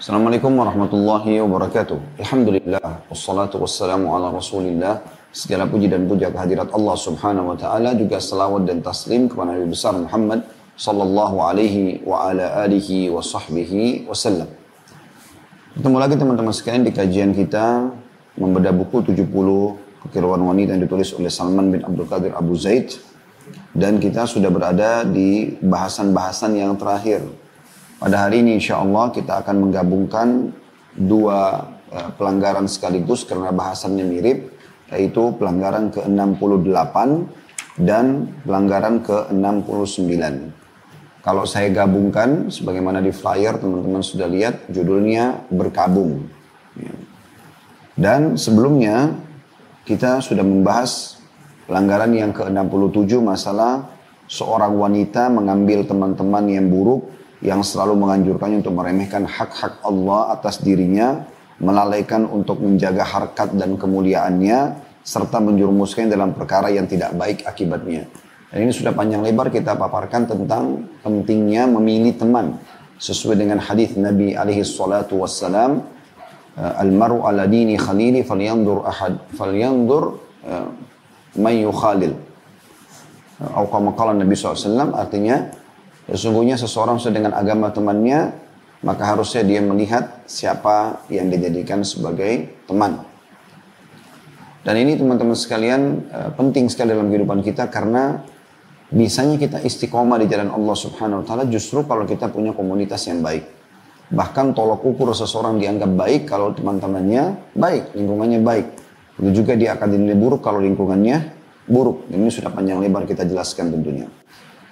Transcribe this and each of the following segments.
Assalamualaikum warahmatullahi wabarakatuh. Alhamdulillah, wassalatu wassalamu ala rasulillah. Segala puji dan puja kehadirat Allah subhanahu wa ta'ala. Juga salawat dan taslim kepada Nabi besar Muhammad sallallahu alaihi wa ala alihi wa sahbihi wasallam. Ketemu lagi teman-teman sekalian di kajian kita membedah buku 70 kekeliruan wanita yang ditulis oleh Salman bin Abdul Qadir Abu Zaid. Dan kita sudah berada di bahasan-bahasan yang terakhir pada hari ini insya Allah kita akan menggabungkan dua uh, pelanggaran sekaligus karena bahasannya mirip, yaitu pelanggaran ke-68 dan pelanggaran ke-69. Kalau saya gabungkan, sebagaimana di flyer teman-teman sudah lihat, judulnya berkabung. Dan sebelumnya kita sudah membahas pelanggaran yang ke-67 masalah seorang wanita mengambil teman-teman yang buruk yang selalu menganjurkannya untuk meremehkan hak-hak Allah atas dirinya, melalaikan untuk menjaga harkat dan kemuliaannya, serta menjurumuskan dalam perkara yang tidak baik akibatnya. Dan ini sudah panjang lebar kita paparkan tentang pentingnya memilih teman sesuai dengan hadis Nabi alaihi salatu wassalam al-mar'u ala dini khalili falyandur ahad falyandur uh, man yukhalil atau kama Nabi SAW artinya Sesungguhnya seseorang sesuai dengan agama temannya, maka harusnya dia melihat siapa yang dijadikan sebagai teman. Dan ini teman-teman sekalian eh, penting sekali dalam kehidupan kita karena bisanya kita istiqomah di jalan Allah Subhanahu wa taala justru kalau kita punya komunitas yang baik. Bahkan tolok ukur seseorang dianggap baik kalau teman-temannya baik, lingkungannya baik. Itu juga dia akan dinilai buruk kalau lingkungannya buruk. Ini sudah panjang lebar kita jelaskan tentunya.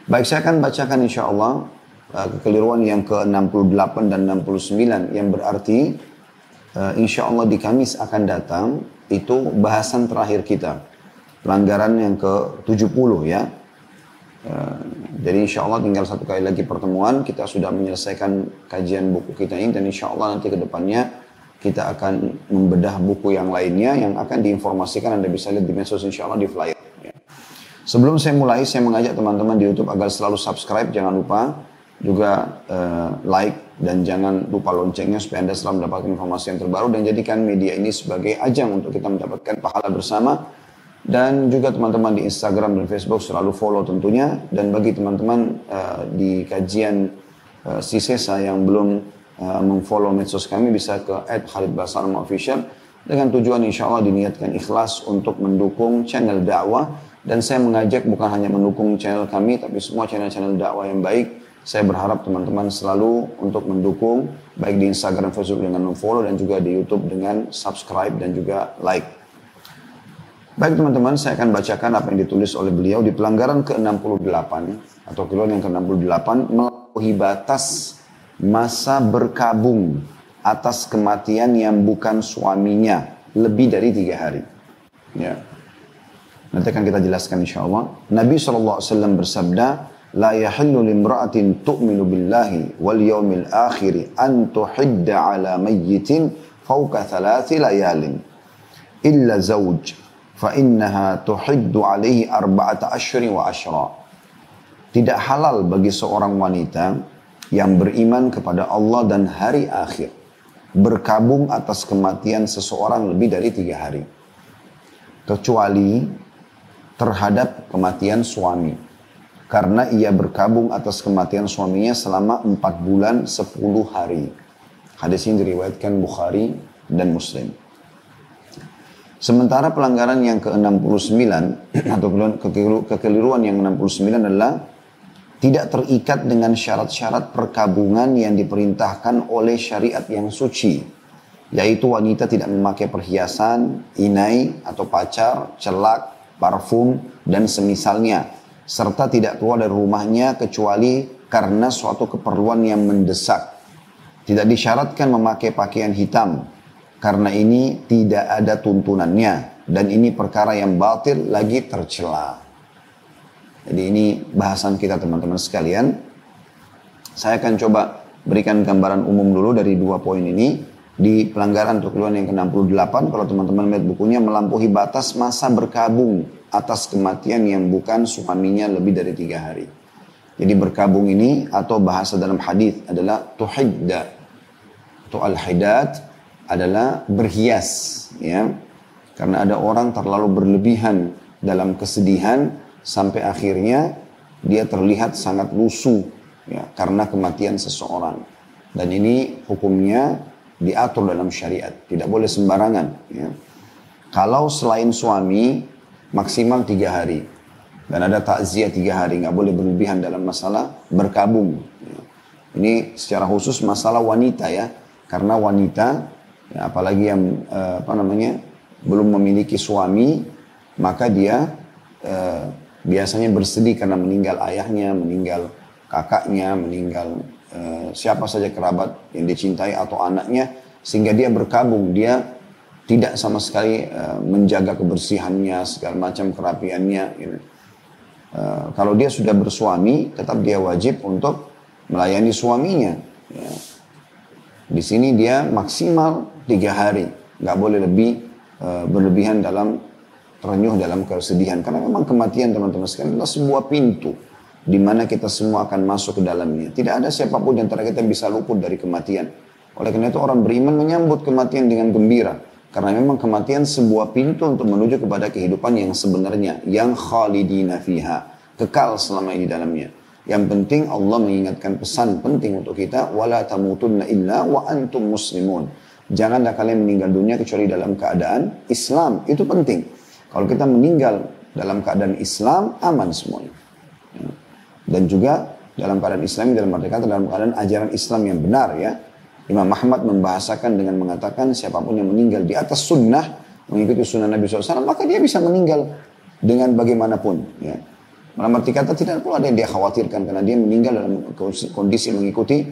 Baik, saya akan bacakan insya Allah uh, kekeliruan yang ke-68 dan 69 yang berarti uh, insya Allah di Kamis akan datang itu bahasan terakhir kita. Pelanggaran yang ke-70 ya. Uh, jadi insya Allah tinggal satu kali lagi pertemuan kita sudah menyelesaikan kajian buku kita ini dan insya Allah nanti ke depannya kita akan membedah buku yang lainnya yang akan diinformasikan Anda bisa lihat di medsos insya Allah di flyer. Sebelum saya mulai, saya mengajak teman-teman di YouTube agar selalu subscribe, jangan lupa juga uh, like dan jangan lupa loncengnya supaya Anda selalu mendapatkan informasi yang terbaru dan jadikan media ini sebagai ajang untuk kita mendapatkan pahala bersama. Dan juga teman-teman di Instagram dan Facebook selalu follow tentunya. Dan bagi teman-teman uh, di kajian uh, Sisesa yang belum uh, mengfollow medsos kami bisa ke @khalidbasalam dengan tujuan insya Allah diniatkan ikhlas untuk mendukung channel dakwah dan saya mengajak bukan hanya mendukung channel kami, tapi semua channel-channel dakwah yang baik. Saya berharap teman-teman selalu untuk mendukung, baik di Instagram, Facebook dengan follow dan juga di YouTube dengan subscribe dan juga like. Baik teman-teman, saya akan bacakan apa yang ditulis oleh beliau di pelanggaran ke-68 atau kiloan yang ke-68 melampaui batas masa berkabung atas kematian yang bukan suaminya lebih dari tiga hari. Ya. Nanti akan kita jelaskan insya Allah. Nabi SAW bersabda, tu'minu billahi wal yawmil akhiri an tuhidda ala mayyitin fawqa thalathi layalin illa zawj fa innaha tuhiddu alaihi arba'ata ashri wa ashra. Tidak halal bagi seorang wanita yang beriman kepada Allah dan hari akhir berkabung atas kematian seseorang lebih dari tiga hari. Kecuali terhadap kematian suami. Karena ia berkabung atas kematian suaminya selama 4 bulan 10 hari. Hadis ini diriwayatkan Bukhari dan Muslim. Sementara pelanggaran yang ke-69 atau kekeliruan yang 69 adalah tidak terikat dengan syarat-syarat perkabungan yang diperintahkan oleh syariat yang suci. Yaitu wanita tidak memakai perhiasan, inai atau pacar, celak, parfum, dan semisalnya. Serta tidak keluar dari rumahnya kecuali karena suatu keperluan yang mendesak. Tidak disyaratkan memakai pakaian hitam. Karena ini tidak ada tuntunannya. Dan ini perkara yang batil lagi tercela. Jadi ini bahasan kita teman-teman sekalian. Saya akan coba berikan gambaran umum dulu dari dua poin ini di pelanggaran keluar yang ke-68 kalau teman-teman lihat bukunya melampaui batas masa berkabung atas kematian yang bukan suaminya lebih dari tiga hari. Jadi berkabung ini atau bahasa dalam hadis adalah tuhidda. atau al-hidad adalah berhias ya karena ada orang terlalu berlebihan dalam kesedihan sampai akhirnya dia terlihat sangat lusuh ya karena kematian seseorang dan ini hukumnya diatur dalam syariat. Tidak boleh sembarangan ya. Kalau selain suami maksimal tiga hari. Dan ada takziah tiga hari nggak boleh berlebihan dalam masalah berkabung ya. ini secara khusus masalah wanita ya. Karena wanita ya, apalagi yang eh, apa namanya belum memiliki suami maka dia eh, biasanya bersedih karena meninggal ayahnya meninggal kakaknya meninggal eh, siapa saja kerabat yang dicintai atau anaknya sehingga dia berkabung dia tidak sama sekali eh, menjaga kebersihannya segala macam kerapiannya gitu. eh, kalau dia sudah bersuami tetap dia wajib untuk melayani suaminya ya. di sini dia maksimal tiga hari, nggak boleh lebih uh, berlebihan dalam terenyuh dalam kesedihan. Karena memang kematian teman-teman sekalian adalah sebuah pintu di mana kita semua akan masuk ke dalamnya. Tidak ada siapa pun yang antara kita bisa luput dari kematian. Oleh karena itu orang beriman menyambut kematian dengan gembira. Karena memang kematian sebuah pintu untuk menuju kepada kehidupan yang sebenarnya. Yang khalidina fiha. Kekal selama ini dalamnya. Yang penting Allah mengingatkan pesan penting untuk kita. Wala tamutunna illa wa antum muslimun. Janganlah kalian meninggal dunia kecuali dalam keadaan Islam. Itu penting. Kalau kita meninggal dalam keadaan Islam, aman semuanya. Dan juga dalam keadaan Islam, dalam arti dalam keadaan ajaran Islam yang benar ya. Imam Ahmad membahasakan dengan mengatakan siapa pun yang meninggal di atas sunnah, mengikuti sunnah Nabi SAW, maka dia bisa meninggal dengan bagaimanapun. Ya. Dalam arti kata tidak perlu ada yang dia khawatirkan karena dia meninggal dalam kondisi mengikuti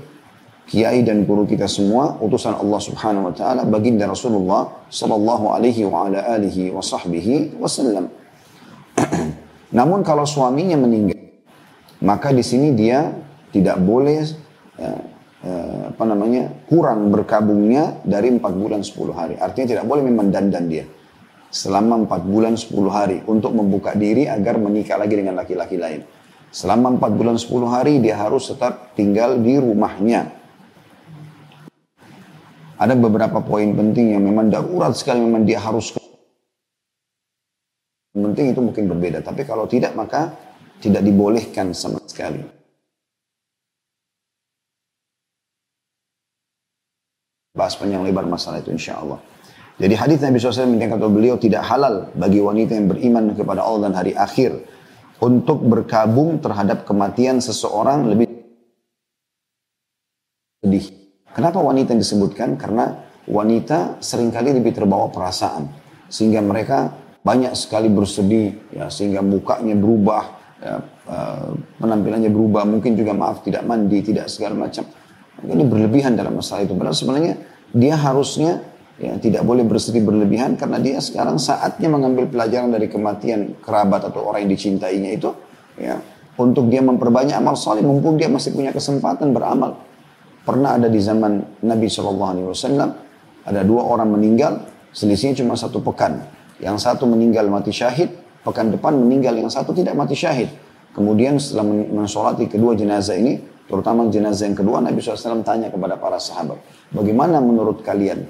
kiai dan guru kita semua utusan Allah Subhanahu wa taala baginda Rasulullah sallallahu alaihi wasallam. Namun kalau suaminya meninggal maka di sini dia tidak boleh uh, uh, apa namanya kurang berkabungnya dari 4 bulan 10 hari. Artinya tidak boleh memang dandan dia selama 4 bulan 10 hari untuk membuka diri agar menikah lagi dengan laki-laki lain. Selama 4 bulan 10 hari dia harus tetap tinggal di rumahnya ada beberapa poin penting yang memang darurat sekali memang dia harus penting itu mungkin berbeda. Tapi kalau tidak maka tidak dibolehkan sama sekali. Bahas panjang lebar masalah itu insya Allah. Jadi hadis Nabi SAW mengingatkan kepada beliau tidak halal bagi wanita yang beriman kepada Allah dan hari akhir untuk berkabung terhadap kematian seseorang lebih sedih. Kenapa wanita yang disebutkan? Karena wanita sering kali lebih terbawa perasaan. Sehingga mereka banyak sekali bersedih, ya, sehingga mukanya berubah, ya, uh, penampilannya berubah, mungkin juga maaf tidak mandi, tidak segala macam. Ini berlebihan dalam masalah itu. Padahal sebenarnya dia harusnya ya, tidak boleh bersedih berlebihan karena dia sekarang saatnya mengambil pelajaran dari kematian kerabat atau orang yang dicintainya itu ya untuk dia memperbanyak amal saleh mumpung dia masih punya kesempatan beramal Pernah ada di zaman Nabi SAW, ada dua orang meninggal, selisihnya cuma satu pekan. Yang satu meninggal mati syahid, pekan depan meninggal yang satu tidak mati syahid. Kemudian setelah mensolati kedua jenazah ini, terutama jenazah yang kedua, Nabi SAW tanya kepada para sahabat, bagaimana menurut kalian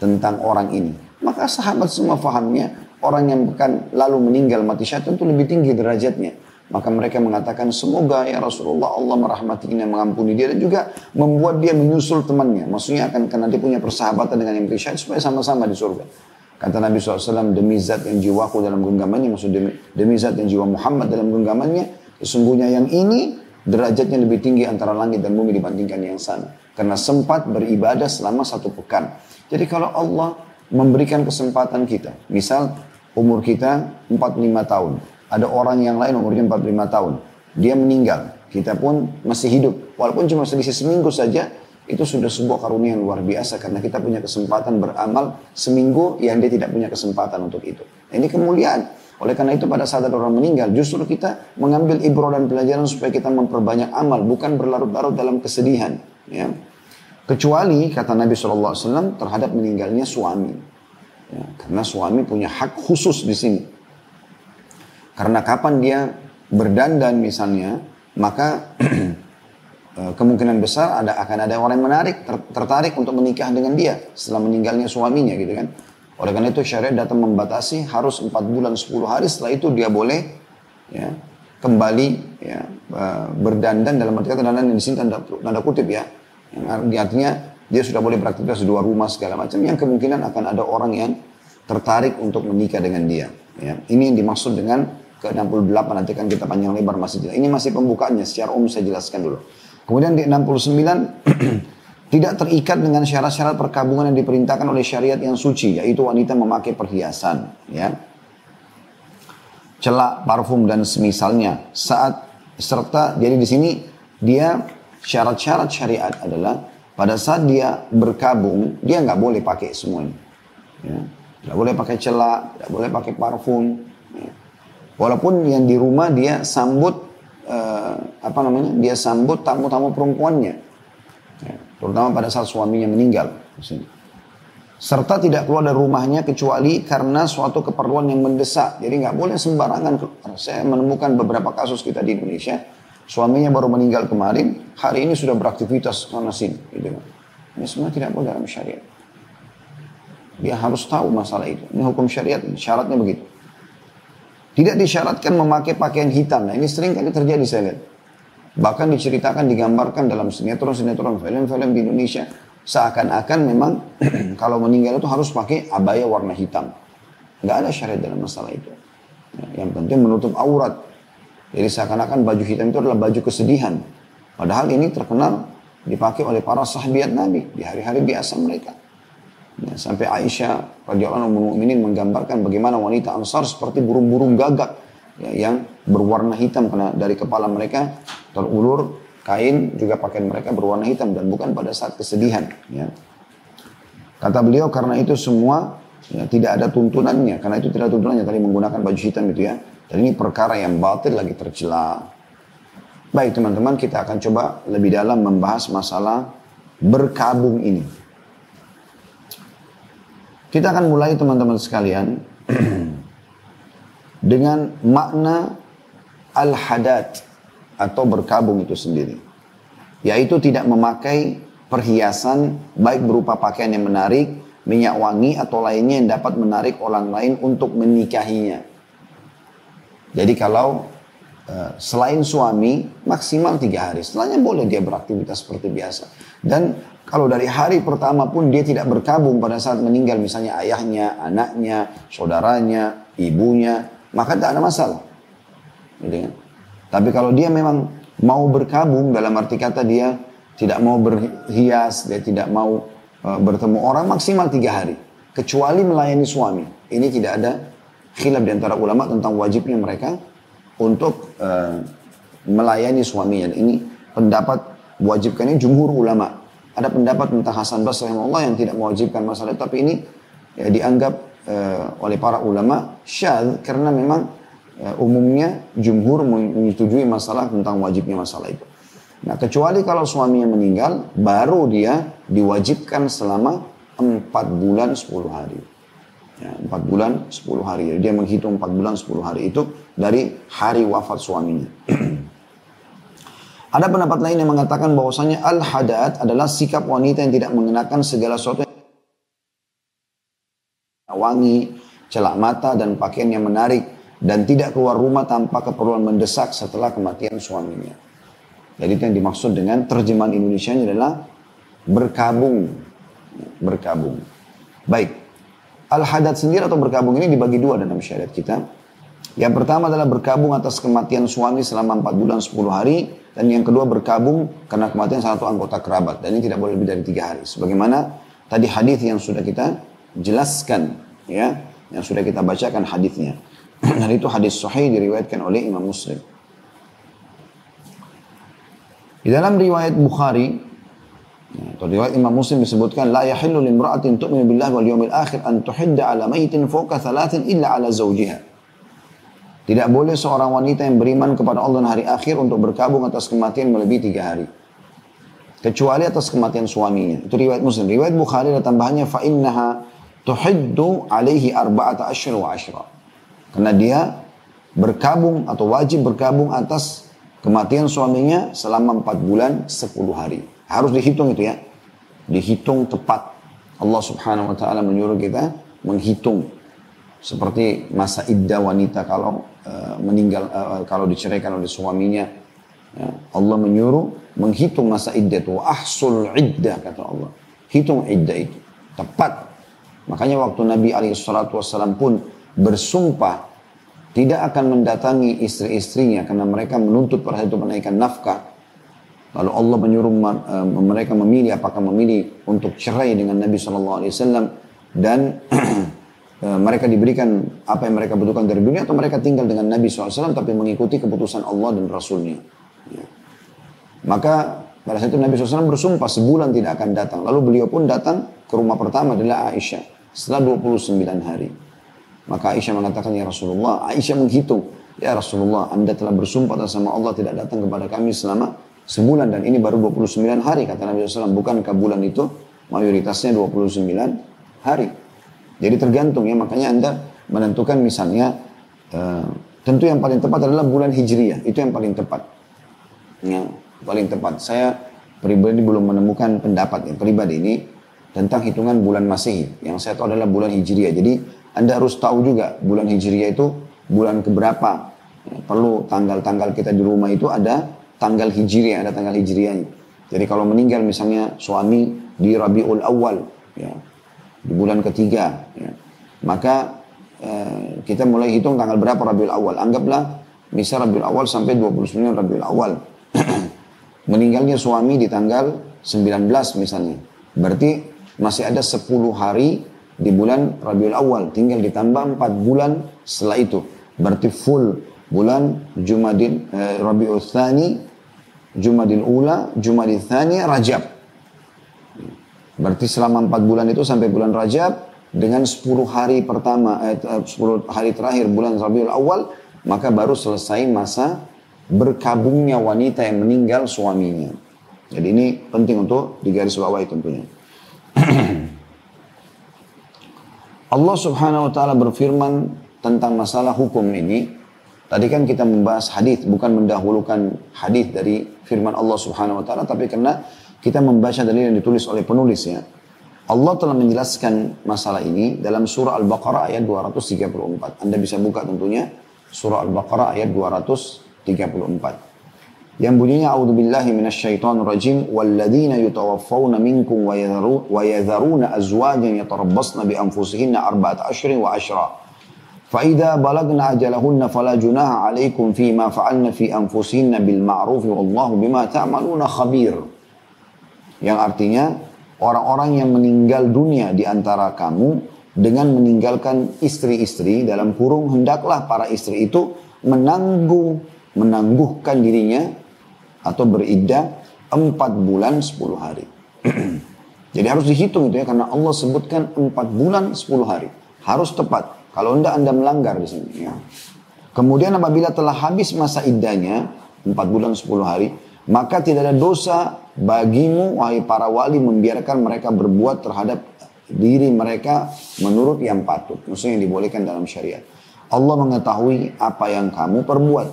tentang orang ini? Maka sahabat semua fahamnya, orang yang pekan lalu meninggal mati syahid tentu lebih tinggi derajatnya. Maka mereka mengatakan semoga ya Rasulullah Allah merahmati dan mengampuni dia dan juga membuat dia menyusul temannya. Maksudnya akan karena punya persahabatan dengan yang syahid supaya sama-sama di surga. Kata Nabi SAW demi zat yang jiwaku dalam genggamannya maksud demi, demi zat yang jiwa Muhammad dalam genggamannya sesungguhnya yang ini derajatnya lebih tinggi antara langit dan bumi dibandingkan yang sana. Karena sempat beribadah selama satu pekan. Jadi kalau Allah memberikan kesempatan kita, misal umur kita 45 tahun, ada orang yang lain umurnya 45 tahun. Dia meninggal. Kita pun masih hidup. Walaupun cuma selisih seminggu saja, itu sudah sebuah karunia yang luar biasa. Karena kita punya kesempatan beramal seminggu yang dia tidak punya kesempatan untuk itu. Ini kemuliaan. Oleh karena itu pada saat ada orang meninggal, justru kita mengambil ibrah dan pelajaran supaya kita memperbanyak amal, bukan berlarut-larut dalam kesedihan. Ya. Kecuali kata Nabi SAW terhadap meninggalnya suami. Ya, karena suami punya hak khusus di sini. Karena kapan dia berdandan misalnya, maka kemungkinan besar ada akan ada orang yang menarik ter, tertarik untuk menikah dengan dia setelah meninggalnya suaminya gitu kan. Oleh karena itu syariat datang membatasi harus 4 bulan 10 hari setelah itu dia boleh ya kembali ya eh, berdandan dalam arti kata dandan di sini tanda, tanda kutip ya. Yang artinya dia sudah boleh beraktivitas di luar rumah segala macam yang kemungkinan akan ada orang yang tertarik untuk menikah dengan dia. Ya. Ini yang dimaksud dengan ke 68 nanti kan kita panjang lebar masih jelas. Ini masih pembukaannya secara umum saya jelaskan dulu. Kemudian di 69 tidak terikat dengan syarat-syarat perkabungan yang diperintahkan oleh syariat yang suci yaitu wanita memakai perhiasan ya. Celak, parfum dan semisalnya saat serta jadi di sini dia syarat-syarat syariat adalah pada saat dia berkabung dia nggak boleh pakai semuanya. Ya. Tidak boleh pakai celak, tidak boleh pakai parfum. Ya. Walaupun yang di rumah dia sambut apa namanya? Dia sambut tamu-tamu perempuannya. Ya, terutama pada saat suaminya meninggal. Serta tidak keluar dari rumahnya kecuali karena suatu keperluan yang mendesak. Jadi nggak boleh sembarangan. Saya menemukan beberapa kasus kita di Indonesia. Suaminya baru meninggal kemarin, hari ini sudah beraktivitas sana sini. Gitu. Ini semua tidak boleh dalam syariat. Dia harus tahu masalah itu. Ini hukum syariat, syaratnya begitu. Tidak disyaratkan memakai pakaian hitam. Nah ini sering kali terjadi saya lihat. Bahkan diceritakan, digambarkan dalam sinetron-sinetron, film-film di Indonesia. Seakan-akan memang kalau meninggal itu harus pakai abaya warna hitam. Nggak ada syariat dalam masalah itu. Ya, yang penting menutup aurat. Jadi seakan-akan baju hitam itu adalah baju kesedihan. Padahal ini terkenal dipakai oleh para sahabat Nabi di hari-hari biasa mereka. Ya, sampai Aisyah radhiyallahu anhu menggambarkan bagaimana wanita Ansar seperti burung-burung gagak ya, yang berwarna hitam karena dari kepala mereka terulur kain juga pakaian mereka berwarna hitam dan bukan pada saat kesedihan. Ya. Kata beliau karena itu semua ya, tidak ada tuntunannya karena itu tidak ada tuntunannya tadi menggunakan baju hitam itu ya. Dan ini perkara yang batil lagi tercela. Baik teman-teman kita akan coba lebih dalam membahas masalah berkabung ini. Kita akan mulai teman-teman sekalian dengan makna al-hadat atau berkabung itu sendiri. Yaitu tidak memakai perhiasan baik berupa pakaian yang menarik, minyak wangi atau lainnya yang dapat menarik orang lain untuk menikahinya. Jadi kalau uh, selain suami maksimal tiga hari, setelahnya boleh dia beraktivitas seperti biasa. Dan kalau dari hari pertama pun dia tidak berkabung pada saat meninggal misalnya ayahnya, anaknya, saudaranya, ibunya, maka tidak ada masalah. Gitu kan? Tapi kalau dia memang mau berkabung dalam arti kata dia tidak mau berhias, dia tidak mau uh, bertemu orang maksimal tiga hari. Kecuali melayani suami. Ini tidak ada khilaf di antara ulama tentang wajibnya mereka untuk uh, melayani suaminya. Ini pendapat wajibkannya jumhur ulama. Ada pendapat tentang Hasan Basri Allah yang tidak mewajibkan masalah tapi ini ya, dianggap uh, oleh para ulama syad karena memang uh, umumnya jumhur menyetujui masalah tentang wajibnya masalah itu. Nah kecuali kalau suaminya meninggal, baru dia diwajibkan selama 4 bulan 10 hari. Ya, 4 bulan 10 hari. Jadi dia menghitung 4 bulan 10 hari itu dari hari wafat suaminya. Ada pendapat lain yang mengatakan bahwasanya al-hadat adalah sikap wanita yang tidak mengenakan segala sesuatu wangi, celak mata dan pakaian yang menarik dan tidak keluar rumah tanpa keperluan mendesak setelah kematian suaminya. Jadi itu yang dimaksud dengan terjemahan Indonesia adalah berkabung. Berkabung. Baik. Al-hadat sendiri atau berkabung ini dibagi dua dalam syariat kita. Yang pertama adalah berkabung atas kematian suami selama 4 bulan 10 hari dan yang kedua berkabung karena kematian salah satu anggota kerabat. Dan ini tidak boleh lebih dari tiga hari. Sebagaimana tadi hadis yang sudah kita jelaskan. Ya Yang sudah kita bacakan hadisnya. Dan itu hadis sahih diriwayatkan oleh Imam Muslim. Di dalam riwayat Bukhari, atau riwayat Imam Muslim disebutkan, La yahillu limra'atin tu'minu billahi wal yawmil akhir an tuhidda ala maytin fawqa thalathin illa ala zawjiha. Tidak boleh seorang wanita yang beriman kepada Allah dan hari akhir untuk berkabung atas kematian melebihi tiga hari. Kecuali atas kematian suaminya. Itu riwayat muslim. Riwayat Bukhari ada tambahannya fa'innaha tuhiddu alaihi arba'ata asyur wa. Karena dia berkabung atau wajib berkabung atas Kematian suaminya selama 4 bulan 10 hari. Harus dihitung itu ya. Dihitung tepat. Allah subhanahu wa ta'ala menyuruh kita menghitung. Seperti masa iddah wanita kalau uh, meninggal, uh, kalau diceraikan oleh suaminya. Ya, Allah menyuruh menghitung masa iddah itu. Ahsul iddah kata Allah. Hitung iddah itu. Tepat. Makanya waktu Nabi SAW pun bersumpah tidak akan mendatangi istri-istrinya karena mereka menuntut pada itu menaikkan nafkah. Lalu Allah menyuruh eh, mereka memilih apakah memilih untuk cerai dengan Nabi SAW dan eh, mereka diberikan apa yang mereka butuhkan dari dunia atau mereka tinggal dengan Nabi SAW tapi mengikuti keputusan Allah dan Rasulnya. Ya. Maka pada saat itu Nabi SAW bersumpah sebulan tidak akan datang. Lalu beliau pun datang ke rumah pertama adalah Aisyah setelah 29 hari. Maka Aisyah mengatakan, Ya Rasulullah, Aisyah menghitung, Ya Rasulullah, Anda telah bersumpah atas sama Allah tidak datang kepada kami selama sebulan dan ini baru 29 hari, kata Nabi SAW. Bukankah bulan itu mayoritasnya 29 hari? Jadi tergantung ya, makanya Anda menentukan misalnya, uh, tentu yang paling tepat adalah bulan Hijriyah, itu yang paling tepat. Ya, paling tepat. Saya pribadi belum menemukan pendapat yang pribadi ini tentang hitungan bulan Masehi. Yang saya tahu adalah bulan Hijriyah. Jadi anda harus tahu juga bulan Hijriah itu bulan keberapa. Perlu tanggal-tanggal kita di rumah itu ada tanggal Hijriah, ada tanggal Hijriahnya. Jadi kalau meninggal misalnya suami di Rabiul Awal, ya, di bulan ketiga, ya, maka eh, kita mulai hitung tanggal berapa Rabiul Awal. Anggaplah misal Rabiul Awal sampai 29 Rabiul Awal. Meninggalnya suami di tanggal 19 misalnya. Berarti masih ada 10 hari di bulan Rabiul Awal. Tinggal ditambah 4 bulan setelah itu. Berarti full bulan Jumadil eh, Rabiul Thani, Jumadil Ula, Jumadil Thani, Rajab. Berarti selama 4 bulan itu sampai bulan Rajab dengan 10 hari pertama eh, 10 eh, hari terakhir bulan Rabiul Awal maka baru selesai masa berkabungnya wanita yang meninggal suaminya. Jadi ini penting untuk digarisbawahi tentunya. Allah subhanahu wa ta'ala berfirman tentang masalah hukum ini. Tadi kan kita membahas hadis, bukan mendahulukan hadis dari firman Allah subhanahu wa ta'ala, tapi karena kita membaca dalil yang ditulis oleh penulis ya. Allah telah menjelaskan masalah ini dalam surah Al-Baqarah ayat 234. Anda bisa buka tentunya surah Al-Baqarah ayat 234 yang bunyinya a'udzubillahi minasyaitonir rajim walladzina yutawaffawna minkum wa yadharuna azwajan yatarabbasna bi anfusihinna arba'at ashrin wa ashra فإذا بلغن أجلهن فلا جناح عليكم فيما فعلن في أنفسهن بالمعروف والله بما تعملون خبير yang artinya orang-orang yang meninggal dunia di antara kamu dengan meninggalkan istri-istri dalam kurung hendaklah para istri itu menanggung menangguhkan dirinya atau beriddah empat bulan sepuluh hari. Jadi harus dihitung itu ya karena Allah sebutkan empat bulan sepuluh hari. Harus tepat. Kalau anda anda melanggar di sini. Ya. Kemudian apabila telah habis masa iddahnya empat bulan sepuluh hari, maka tidak ada dosa bagimu wahai para wali membiarkan mereka berbuat terhadap diri mereka menurut yang patut. Maksudnya yang dibolehkan dalam syariat. Allah mengetahui apa yang kamu perbuat.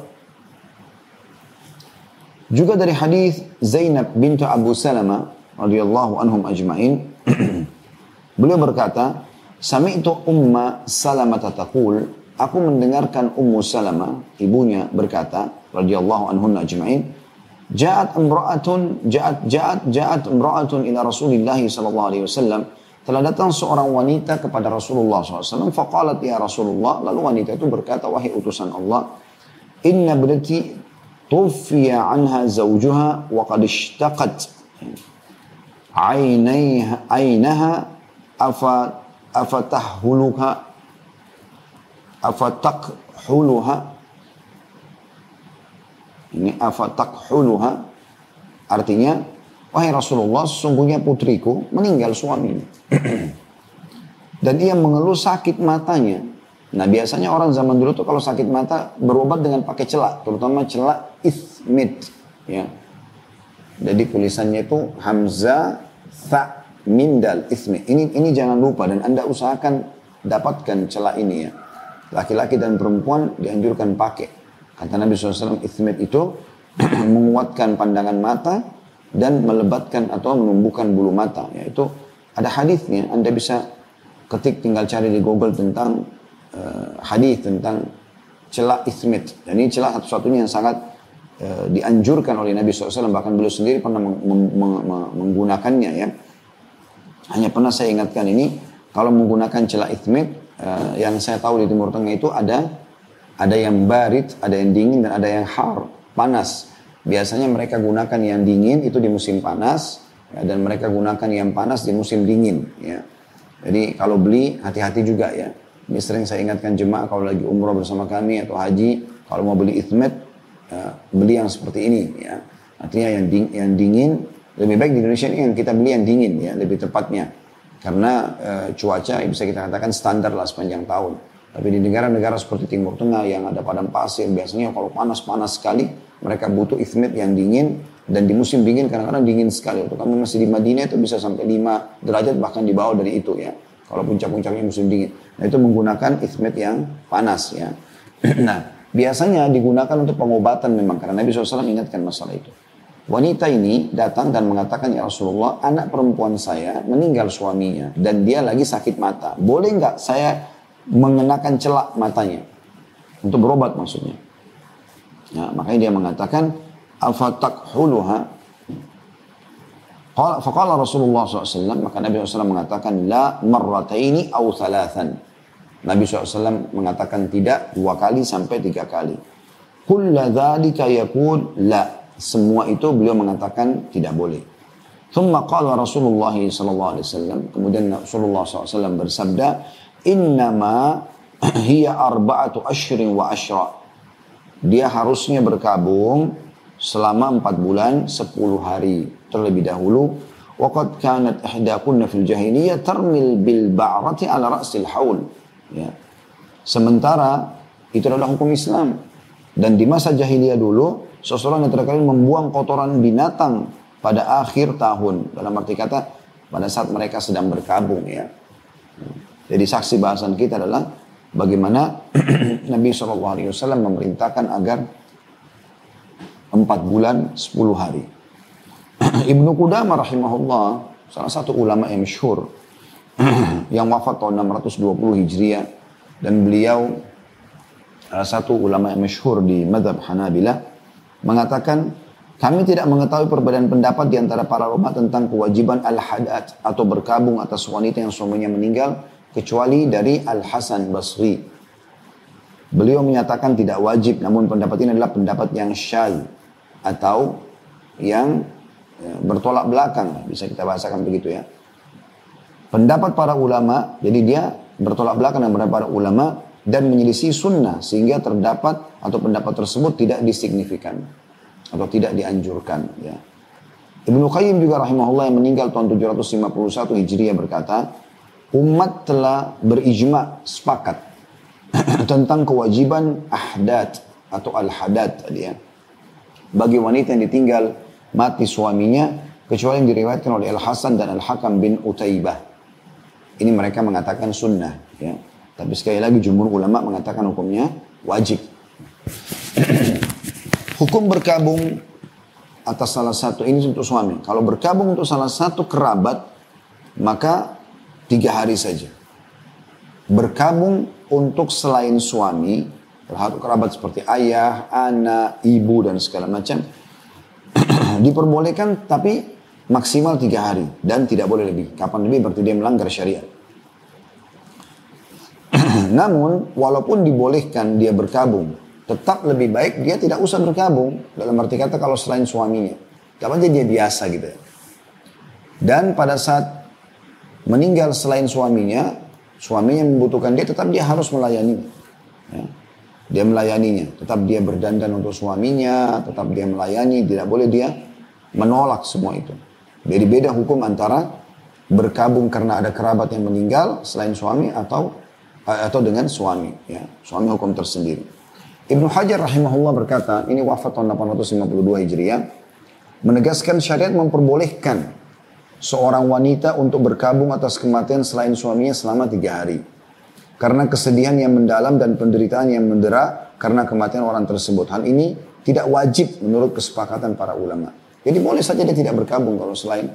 Juga dari hadis Zainab bintu Abu Salama radhiyallahu anhum ajmain beliau berkata Sami'tu umma Salamah taqul aku mendengarkan Ummu Salamah ibunya berkata radhiyallahu anhunna ajmain Ja'at imra'atun ja'at ja'at ja'at imra'atun ila Rasulillah sallallahu alaihi wasallam telah datang seorang wanita kepada Rasulullah SAW. Faqalat ya Rasulullah. Lalu wanita itu berkata, wahai utusan Allah. Inna berarti توفي عنها زوجها وقد اشتقت عينيها عينها أفتحلها أفتقحلها ini afatakhuluha artinya wahai Rasulullah sesungguhnya putriku meninggal suaminya dan ia mengeluh sakit matanya Nah biasanya orang zaman dulu tuh kalau sakit mata berobat dengan pakai celak, terutama celak ismid. Ya. Jadi tulisannya itu Hamzah, Tha, Mindal, Ismid. Ini, ini jangan lupa dan Anda usahakan dapatkan celak ini ya. Laki-laki dan perempuan dianjurkan pakai. Kata Nabi SAW, Ismid itu menguatkan pandangan mata dan melebatkan atau menumbuhkan bulu mata. Yaitu ada hadisnya, Anda bisa ketik tinggal cari di Google tentang uh, hadis tentang celak ismit. Dan ini celak satu-satunya yang sangat uh, dianjurkan oleh Nabi SAW, bahkan beliau sendiri pernah meng meng meng menggunakannya ya. Hanya pernah saya ingatkan ini, kalau menggunakan celak ismit, uh, yang saya tahu di Timur Tengah itu ada ada yang barit, ada yang dingin, dan ada yang har, panas. Biasanya mereka gunakan yang dingin itu di musim panas, ya, dan mereka gunakan yang panas di musim dingin. Ya. Jadi kalau beli hati-hati juga ya. Ini sering saya ingatkan jemaah kalau lagi umroh bersama kami atau haji, kalau mau beli ithmet, ya, beli yang seperti ini ya. Artinya yang, ding, yang dingin, lebih baik di Indonesia ini yang kita beli yang dingin ya, lebih tepatnya. Karena e, cuaca bisa kita katakan standar lah sepanjang tahun. Tapi di negara-negara seperti Timur Tengah yang ada padang pasir, biasanya kalau panas-panas sekali, mereka butuh ithmet yang dingin, dan di musim dingin kadang-kadang dingin sekali. Waktu kami masih di Madinah itu bisa sampai 5 derajat bahkan di bawah dari itu ya. Kalau puncak-puncaknya musim dingin. Nah itu menggunakan ithmet yang panas ya. nah biasanya digunakan untuk pengobatan memang karena Nabi SAW ingatkan masalah itu. Wanita ini datang dan mengatakan ya Rasulullah anak perempuan saya meninggal suaminya dan dia lagi sakit mata. Boleh nggak saya mengenakan celak matanya untuk berobat maksudnya? Nah, makanya dia mengatakan afatakhuluha Faqala Rasulullah SAW, maka Nabi SAW mengatakan, La marrataini au thalathan. Nabi SAW mengatakan tidak dua kali sampai tiga kali. Kulla dhalika la. Semua itu beliau mengatakan tidak boleh. Thumma qala Rasulullah SAW, kemudian Rasulullah SAW bersabda, Innama hiya arba'atu ashrin wa ashra. Dia harusnya berkabung selama empat bulan sepuluh hari terlebih dahulu waqad kanat ihdakunna fil jahiliyah tarmil bil ba'rati ala ra'sil haul ya. Sementara itu adalah hukum Islam. Dan di masa jahiliyah dulu seseorang yang terkali membuang kotoran binatang pada akhir tahun. Dalam arti kata pada saat mereka sedang berkabung ya. Jadi saksi bahasan kita adalah bagaimana Nabi SAW memerintahkan agar empat bulan sepuluh hari. Ibnu Qudama rahimahullah, salah satu ulama yang masyhur yang wafat tahun 620 Hijriah dan beliau salah satu ulama yang masyhur di madhab Hanabila mengatakan kami tidak mengetahui perbedaan pendapat di antara para ulama tentang kewajiban al-hadat atau berkabung atas wanita yang suaminya meninggal kecuali dari Al-Hasan Basri. Beliau menyatakan tidak wajib namun pendapat ini adalah pendapat yang syai atau yang ya, bertolak belakang, bisa kita bahasakan begitu ya. Pendapat para ulama, jadi dia bertolak belakang dengan pendapat para ulama dan menyelisih sunnah sehingga terdapat atau pendapat tersebut tidak disignifikan atau tidak dianjurkan ya. Ibnu Qayyim juga rahimahullah yang meninggal tahun 751 Hijriah berkata, umat telah berijma sepakat tentang kewajiban ahdat atau al-hadat tadi ya bagi wanita yang ditinggal mati suaminya kecuali yang diriwayatkan oleh Al Hasan dan Al Hakam bin Utaibah. Ini mereka mengatakan sunnah, ya. Tapi sekali lagi jumhur ulama mengatakan hukumnya wajib. Hukum berkabung atas salah satu ini untuk suami. Kalau berkabung untuk salah satu kerabat, maka tiga hari saja. Berkabung untuk selain suami, terhadap kerabat seperti ayah, anak, ibu dan segala macam diperbolehkan tapi maksimal tiga hari dan tidak boleh lebih. Kapan lebih berarti dia melanggar syariat. Namun walaupun dibolehkan dia berkabung, tetap lebih baik dia tidak usah berkabung dalam arti kata kalau selain suaminya. Kapan aja dia biasa gitu ya. Dan pada saat meninggal selain suaminya, suaminya membutuhkan dia tetap dia harus melayani. Ya. Dia melayaninya. Tetap dia berdandan untuk suaminya, tetap dia melayani, tidak boleh dia menolak semua itu. Jadi beda hukum antara berkabung karena ada kerabat yang meninggal selain suami atau eh, atau dengan suami. Ya. Suami hukum tersendiri. Ibnu Hajar rahimahullah berkata, ini wafat tahun 852 Hijriah, menegaskan syariat memperbolehkan seorang wanita untuk berkabung atas kematian selain suaminya selama tiga hari. Karena kesedihan yang mendalam dan penderitaan yang mendera karena kematian orang tersebut. Hal ini tidak wajib menurut kesepakatan para ulama. Jadi boleh saja dia tidak berkabung kalau selain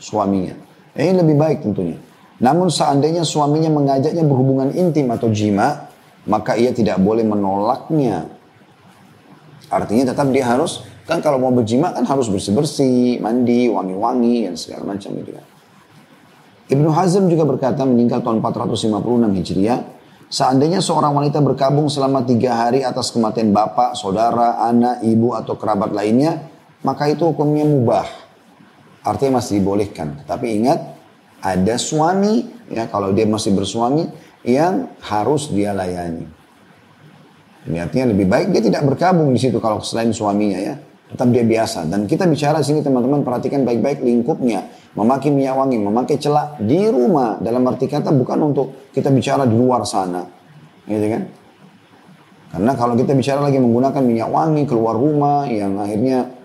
suaminya. Ini lebih baik tentunya. Namun seandainya suaminya mengajaknya berhubungan intim atau jima, maka ia tidak boleh menolaknya. Artinya tetap dia harus, kan kalau mau berjima kan harus bersih-bersih, mandi, wangi-wangi, dan segala macam itu kan. Ibnu Hazm juga berkata meninggal tahun 456 Hijriah, Seandainya seorang wanita berkabung selama tiga hari atas kematian bapak, saudara, anak, ibu, atau kerabat lainnya, maka itu hukumnya mubah. Artinya masih dibolehkan. Tapi ingat, ada suami, ya kalau dia masih bersuami, yang harus dia layani. Ini artinya lebih baik dia tidak berkabung di situ kalau selain suaminya ya. Tetap dia biasa. Dan kita bicara sini teman-teman perhatikan baik-baik lingkupnya memakai minyak wangi, memakai celak di rumah. Dalam arti kata bukan untuk kita bicara di luar sana. Gitu kan? Karena kalau kita bicara lagi menggunakan minyak wangi keluar rumah yang akhirnya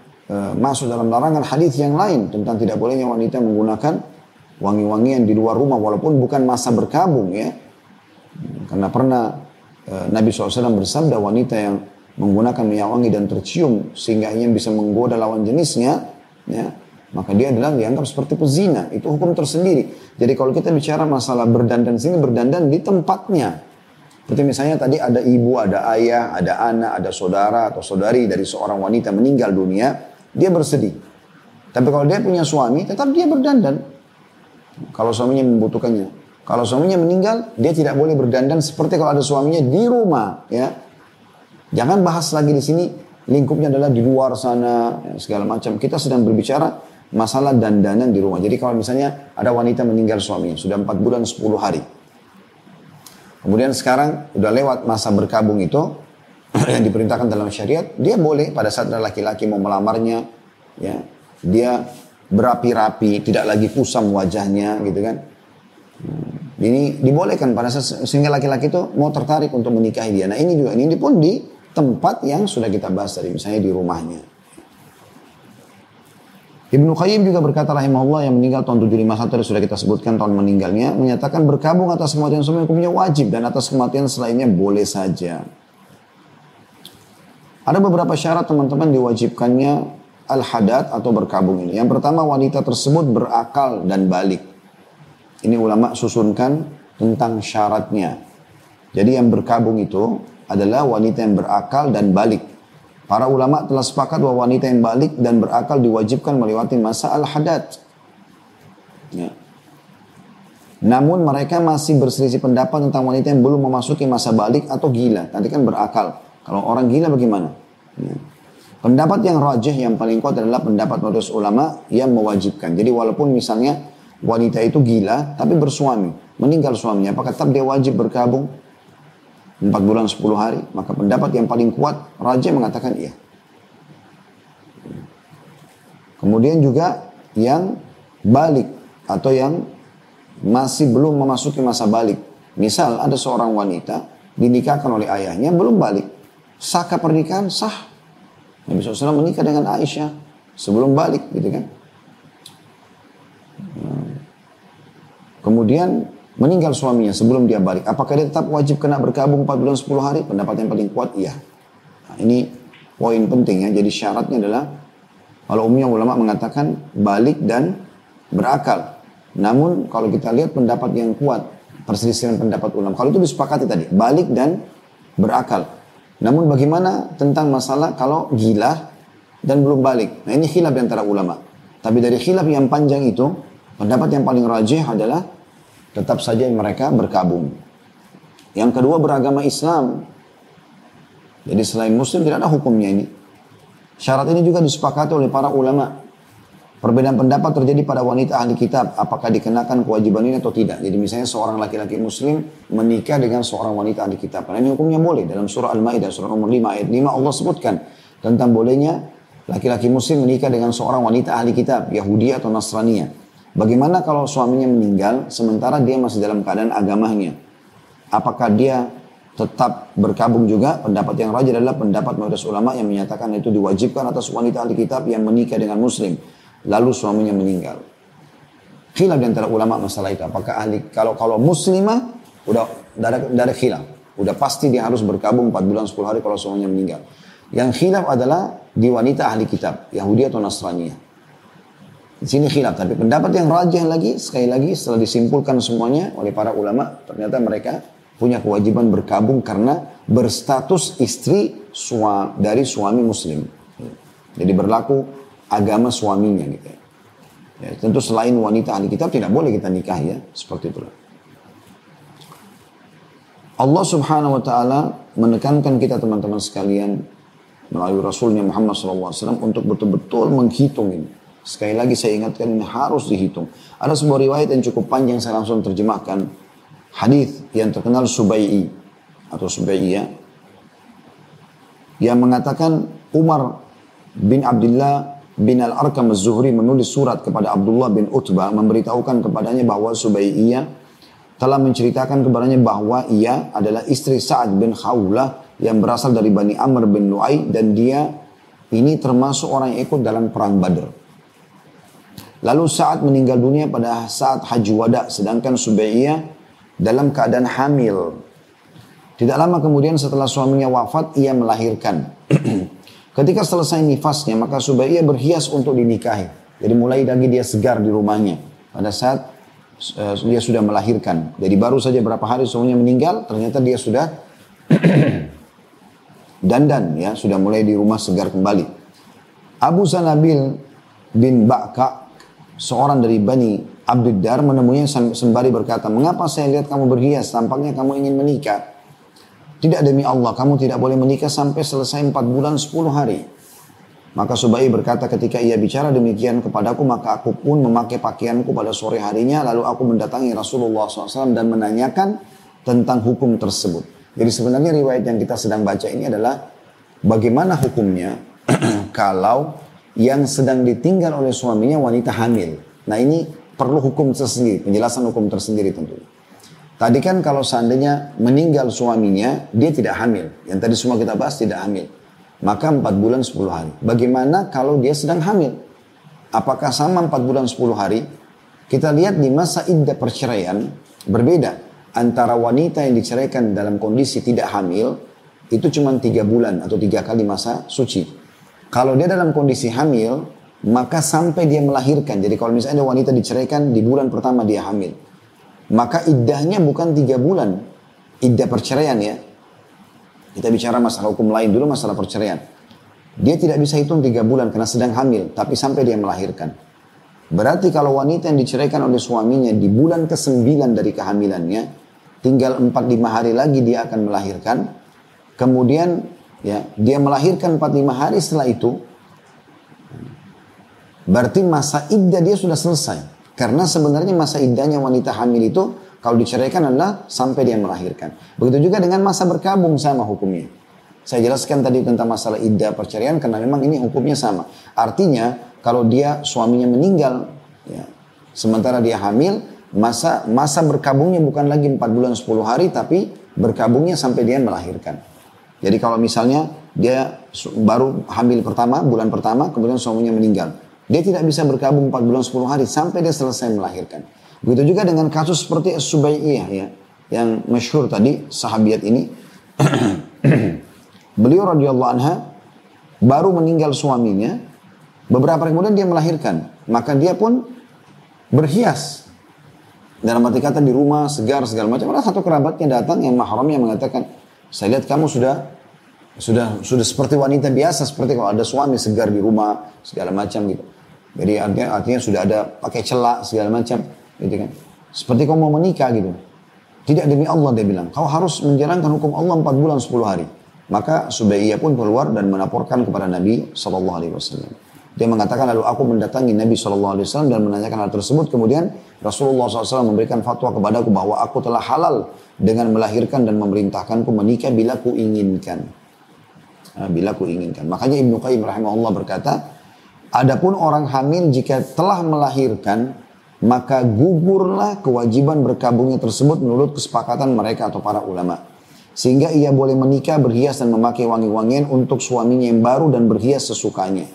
masuk dalam larangan hadis yang lain tentang tidak bolehnya wanita menggunakan wangi-wangian di luar rumah walaupun bukan masa berkabung ya. Karena pernah e, Nabi SAW bersabda wanita yang menggunakan minyak wangi dan tercium sehingga ia bisa menggoda lawan jenisnya ya maka dia adalah dianggap seperti pezina. Itu hukum tersendiri. Jadi kalau kita bicara masalah berdandan sini, berdandan di tempatnya. Seperti misalnya tadi ada ibu, ada ayah, ada anak, ada saudara atau saudari dari seorang wanita meninggal dunia, dia bersedih. Tapi kalau dia punya suami, tetap dia berdandan. Kalau suaminya membutuhkannya. Kalau suaminya meninggal, dia tidak boleh berdandan seperti kalau ada suaminya di rumah. Ya, Jangan bahas lagi di sini lingkupnya adalah di luar sana ya, segala macam. Kita sedang berbicara masalah dandanan di rumah. Jadi kalau misalnya ada wanita meninggal suaminya, sudah 4 bulan 10 hari. Kemudian sekarang udah lewat masa berkabung itu, yang diperintahkan dalam syariat, dia boleh pada saat laki-laki mau melamarnya, ya dia berapi-rapi, tidak lagi kusam wajahnya gitu kan. Hmm, ini dibolehkan pada saat sehingga laki-laki itu mau tertarik untuk menikahi dia. Nah ini juga ini pun di tempat yang sudah kita bahas tadi, misalnya di rumahnya. Ibnu Qayyim juga berkata rahimahullah yang meninggal tahun 751 yang sudah kita sebutkan tahun meninggalnya menyatakan berkabung atas kematian suami hukumnya wajib dan atas kematian selainnya boleh saja. Ada beberapa syarat teman-teman diwajibkannya al-hadat atau berkabung ini. Yang pertama wanita tersebut berakal dan balik. Ini ulama susunkan tentang syaratnya. Jadi yang berkabung itu adalah wanita yang berakal dan balik. Para ulama telah sepakat bahwa wanita yang balik dan berakal diwajibkan melewati masa al-hadat. Ya. Namun mereka masih berselisih pendapat tentang wanita yang belum memasuki masa balik atau gila. Nanti kan berakal. Kalau orang gila bagaimana? Ya. Pendapat yang rajih yang paling kuat adalah pendapat mayoritas ulama yang mewajibkan. Jadi walaupun misalnya wanita itu gila tapi bersuami, meninggal suaminya, apakah tetap dia wajib berkabung? 4 bulan 10 hari, maka pendapat yang paling kuat raja mengatakan iya. Kemudian juga yang balik atau yang masih belum memasuki masa balik. Misal ada seorang wanita dinikahkan oleh ayahnya belum balik. Saka pernikahan sah. Nabi SAW menikah dengan Aisyah sebelum balik gitu kan. Kemudian meninggal suaminya sebelum dia balik, apakah dia tetap wajib kena berkabung 4 bulan 10 hari? Pendapat yang paling kuat, iya. Nah, ini poin penting ya. Jadi syaratnya adalah kalau umumnya ulama mengatakan balik dan berakal. Namun kalau kita lihat pendapat yang kuat, perselisihan pendapat ulama. Kalau itu disepakati tadi, balik dan berakal. Namun bagaimana tentang masalah kalau gila dan belum balik? Nah ini khilaf antara ulama. Tapi dari khilaf yang panjang itu, pendapat yang paling rajih adalah tetap saja mereka berkabung. Yang kedua beragama Islam. Jadi selain muslim tidak ada hukumnya ini. Syarat ini juga disepakati oleh para ulama. Perbedaan pendapat terjadi pada wanita ahli kitab. Apakah dikenakan kewajiban ini atau tidak. Jadi misalnya seorang laki-laki muslim menikah dengan seorang wanita ahli kitab. Karena ini hukumnya boleh. Dalam surah Al-Ma'idah, surah nomor 5 ayat 5 Allah sebutkan. Tentang bolehnya laki-laki muslim menikah dengan seorang wanita ahli kitab. Yahudi atau Nasrania. Bagaimana kalau suaminya meninggal sementara dia masih dalam keadaan agamanya? Apakah dia tetap berkabung juga? Pendapat yang rajin adalah pendapat mayoritas ulama yang menyatakan itu diwajibkan atas wanita ahli kitab yang menikah dengan muslim. Lalu suaminya meninggal. Khilaf di antara ulama masalah itu. Apakah ahli, kalau kalau muslimah, udah dari, dari khilaf. Udah pasti dia harus berkabung 4 bulan 10 hari kalau suaminya meninggal. Yang khilaf adalah di wanita ahli kitab, Yahudi atau Nasrani. Di sini khilaf, tapi pendapat yang rajah lagi, sekali lagi setelah disimpulkan semuanya oleh para ulama, ternyata mereka punya kewajiban berkabung karena berstatus istri sua, dari suami muslim. Jadi berlaku agama suaminya gitu ya. ya. Tentu selain wanita ahli kitab tidak boleh kita nikah ya, seperti itu. Allah subhanahu wa ta'ala menekankan kita teman-teman sekalian melalui Rasulnya Muhammad SAW untuk betul-betul menghitung ini. Sekali lagi saya ingatkan ini harus dihitung. Ada sebuah riwayat yang cukup panjang saya langsung terjemahkan. Hadis yang terkenal Subai'i atau Subaiyah yang mengatakan Umar bin Abdullah bin Al-Arkam Az-Zuhri menulis surat kepada Abdullah bin Utbah memberitahukan kepadanya bahwa Subaiyah telah menceritakan kepadanya bahwa ia adalah istri Sa'ad bin Khawlah yang berasal dari Bani Amr bin Lu'ay dan dia ini termasuk orang yang ikut dalam perang Badr. Lalu Sa'ad meninggal dunia pada saat Haji Wada sedangkan Subaiyah dalam keadaan hamil. Tidak lama kemudian setelah suaminya wafat ia melahirkan. Ketika selesai nifasnya maka Subaiyah berhias untuk dinikahi. Jadi mulai lagi dia segar di rumahnya. Pada saat uh, dia sudah melahirkan. Jadi baru saja berapa hari suaminya meninggal, ternyata dia sudah dandan ya, sudah mulai di rumah segar kembali. Abu Sanabil bin Ba'ka, seorang dari Bani Abdiddar menemuinya sembari berkata, mengapa saya lihat kamu berhias, tampaknya kamu ingin menikah. Tidak demi Allah, kamu tidak boleh menikah sampai selesai 4 bulan 10 hari. Maka Subai berkata ketika ia bicara demikian kepadaku, maka aku pun memakai pakaianku pada sore harinya, lalu aku mendatangi Rasulullah SAW dan menanyakan tentang hukum tersebut. Jadi sebenarnya riwayat yang kita sedang baca ini adalah bagaimana hukumnya kalau yang sedang ditinggal oleh suaminya wanita hamil. Nah ini perlu hukum tersendiri, penjelasan hukum tersendiri tentunya. Tadi kan kalau seandainya meninggal suaminya, dia tidak hamil. Yang tadi semua kita bahas tidak hamil maka 4 bulan 10 hari. Bagaimana kalau dia sedang hamil? Apakah sama 4 bulan 10 hari? Kita lihat di masa iddah perceraian berbeda antara wanita yang diceraikan dalam kondisi tidak hamil itu cuma tiga bulan atau tiga kali masa suci. Kalau dia dalam kondisi hamil, maka sampai dia melahirkan. Jadi kalau misalnya wanita diceraikan di bulan pertama dia hamil, maka iddahnya bukan tiga bulan, iddah perceraian ya, kita bicara masalah hukum lain dulu, masalah perceraian. Dia tidak bisa hitung tiga bulan karena sedang hamil, tapi sampai dia melahirkan. Berarti kalau wanita yang diceraikan oleh suaminya di bulan ke-9 dari kehamilannya, tinggal 4-5 hari lagi dia akan melahirkan. Kemudian ya dia melahirkan 4-5 hari setelah itu, berarti masa iddah dia sudah selesai. Karena sebenarnya masa iddahnya wanita hamil itu kalau diceraikan adalah sampai dia melahirkan. Begitu juga dengan masa berkabung sama hukumnya. Saya jelaskan tadi tentang masalah iddah perceraian karena memang ini hukumnya sama. Artinya kalau dia suaminya meninggal, ya, sementara dia hamil, masa masa berkabungnya bukan lagi 4 bulan 10 hari, tapi berkabungnya sampai dia melahirkan. Jadi kalau misalnya dia baru hamil pertama, bulan pertama, kemudian suaminya meninggal. Dia tidak bisa berkabung 4 bulan 10 hari sampai dia selesai melahirkan. Begitu juga dengan kasus seperti Subaiyah ya, yang masyhur tadi sahabiat ini. Beliau radhiyallahu anha baru meninggal suaminya, beberapa hari kemudian dia melahirkan, maka dia pun berhias. Dalam arti kata di rumah segar segala macam. Ada satu kerabatnya datang yang mahramnya mengatakan, saya lihat kamu sudah sudah sudah seperti wanita biasa, seperti kalau ada suami segar di rumah segala macam gitu. Jadi artinya artinya sudah ada pakai celak segala macam gitu kan. Seperti kau mau menikah gitu. Tidak demi Allah dia bilang, kau harus menjalankan hukum Allah 4 bulan 10 hari. Maka Subaiyah pun keluar dan melaporkan kepada Nabi Shallallahu Alaihi Wasallam. Dia mengatakan lalu aku mendatangi Nabi Shallallahu Alaihi Wasallam dan menanyakan hal tersebut. Kemudian Rasulullah SAW memberikan fatwa kepadaku bahwa aku telah halal dengan melahirkan dan memerintahkanku menikah bila ku inginkan. Bila ku inginkan. Makanya Ibnu Qayyim rahimahullah berkata, Adapun orang hamil jika telah melahirkan maka gugurlah kewajiban berkabungnya tersebut menurut kesepakatan mereka atau para ulama. Sehingga ia boleh menikah, berhias dan memakai wangi-wangian untuk suaminya yang baru dan berhias sesukanya.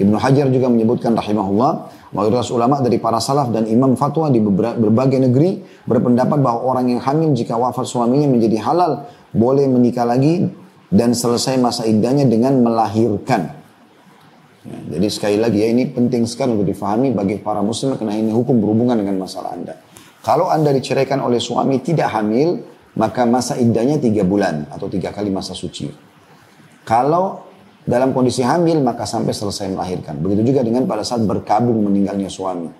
Ibnu Hajar juga menyebutkan rahimahullah, mayoritas ulama dari para salaf dan imam fatwa di berbagai negeri berpendapat bahwa orang yang hamil jika wafat suaminya menjadi halal boleh menikah lagi dan selesai masa iddahnya dengan melahirkan. Ya, jadi sekali lagi ya ini penting sekali untuk difahami bagi para muslim karena ini hukum berhubungan dengan masalah anda. Kalau anda diceraikan oleh suami tidak hamil, maka masa iddahnya tiga bulan atau tiga kali masa suci. Kalau dalam kondisi hamil maka sampai selesai melahirkan. Begitu juga dengan pada saat berkabung meninggalnya suami.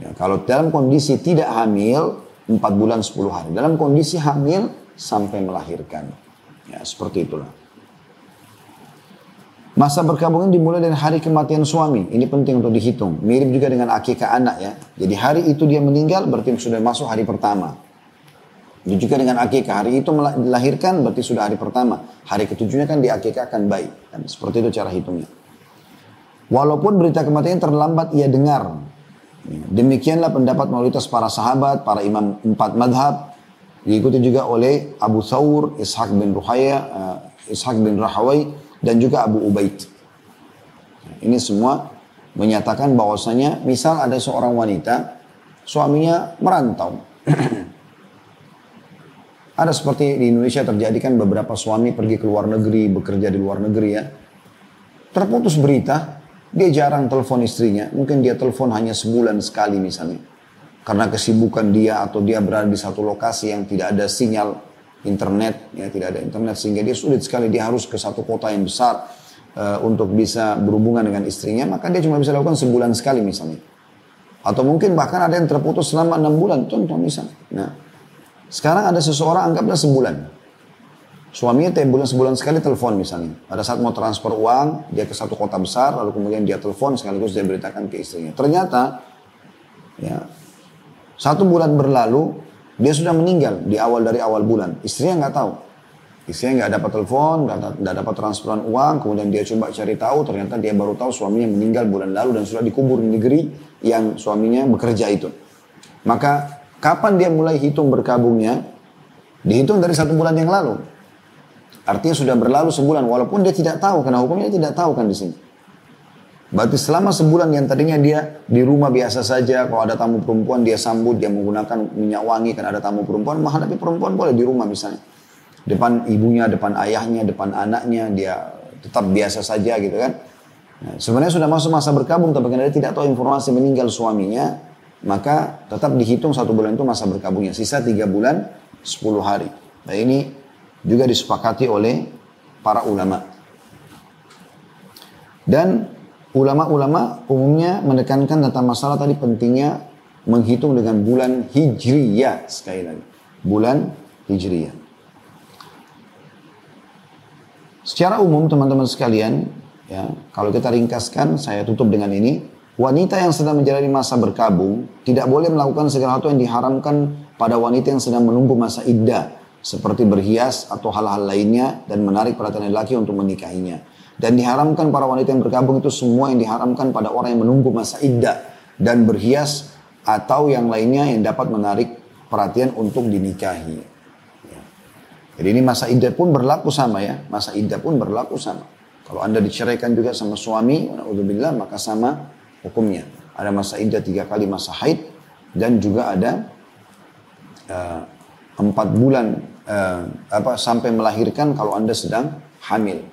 Ya, kalau dalam kondisi tidak hamil, 4 bulan 10 hari. Dalam kondisi hamil sampai melahirkan. Ya, seperti itulah. Masa berkabung ini dimulai dari hari kematian suami. Ini penting untuk dihitung. Mirip juga dengan akikah anak ya. Jadi hari itu dia meninggal berarti sudah masuk hari pertama. Itu juga dengan akikah. Hari itu melahirkan berarti sudah hari pertama. Hari ketujuhnya kan di akikah akan baik. Kan? Seperti itu cara hitungnya. Walaupun berita kematian terlambat ia dengar. Demikianlah pendapat mayoritas para sahabat, para imam empat madhab. Diikuti juga oleh Abu Thawr, Ishaq bin Ruhaya, uh, Ishaq bin Rahawai, dan juga Abu Ubaid. Ini semua menyatakan bahwasanya misal ada seorang wanita, suaminya merantau. Ada seperti di Indonesia terjadi kan beberapa suami pergi ke luar negeri, bekerja di luar negeri ya. Terputus berita, dia jarang telepon istrinya. Mungkin dia telepon hanya sebulan sekali misalnya. Karena kesibukan dia atau dia berada di satu lokasi yang tidak ada sinyal internet, ya tidak ada internet sehingga dia sulit sekali dia harus ke satu kota yang besar uh, untuk bisa berhubungan dengan istrinya, maka dia cuma bisa lakukan sebulan sekali misalnya. Atau mungkin bahkan ada yang terputus selama enam bulan, contoh misalnya. Nah, sekarang ada seseorang anggaplah sebulan. Suaminya tiap bulan sebulan sekali telepon misalnya. Pada saat mau transfer uang, dia ke satu kota besar, lalu kemudian dia telepon sekaligus dia beritakan ke istrinya. Ternyata, ya satu bulan berlalu, dia sudah meninggal di awal dari awal bulan. Istrinya nggak tahu. Istrinya nggak dapat telepon, nggak dapat transferan uang, kemudian dia coba cari tahu, ternyata dia baru tahu suaminya meninggal bulan lalu dan sudah dikubur di negeri yang suaminya bekerja itu. Maka Kapan dia mulai hitung berkabungnya? Dihitung dari satu bulan yang lalu. Artinya sudah berlalu sebulan, walaupun dia tidak tahu, karena hukumnya tidak tahu kan di sini. Berarti selama sebulan yang tadinya dia di rumah biasa saja, kalau ada tamu perempuan dia sambut, dia menggunakan minyak wangi, kan ada tamu perempuan, menghadapi perempuan boleh di rumah misalnya. Depan ibunya, depan ayahnya, depan anaknya, dia tetap biasa saja gitu kan. Nah, sebenarnya sudah masuk masa berkabung, tapi karena dia tidak tahu informasi meninggal suaminya, maka tetap dihitung satu bulan itu masa berkabungnya. Sisa tiga bulan, sepuluh hari. Nah ini juga disepakati oleh para ulama. Dan ulama-ulama umumnya menekankan tentang masalah tadi pentingnya menghitung dengan bulan hijriyah sekali lagi. Bulan hijriyah. Secara umum teman-teman sekalian, ya, kalau kita ringkaskan, saya tutup dengan ini, Wanita yang sedang menjalani masa berkabung tidak boleh melakukan segala sesuatu yang diharamkan pada wanita yang sedang menunggu masa iddah seperti berhias atau hal-hal lainnya dan menarik perhatian laki untuk menikahinya. Dan diharamkan para wanita yang berkabung itu semua yang diharamkan pada orang yang menunggu masa iddah dan berhias atau yang lainnya yang dapat menarik perhatian untuk dinikahi. Ya. Jadi ini masa iddah pun berlaku sama ya, masa iddah pun berlaku sama. Kalau anda diceraikan juga sama suami, maka sama hukumnya. Ada masa iddah tiga kali masa haid dan juga ada uh, empat bulan uh, apa sampai melahirkan kalau anda sedang hamil.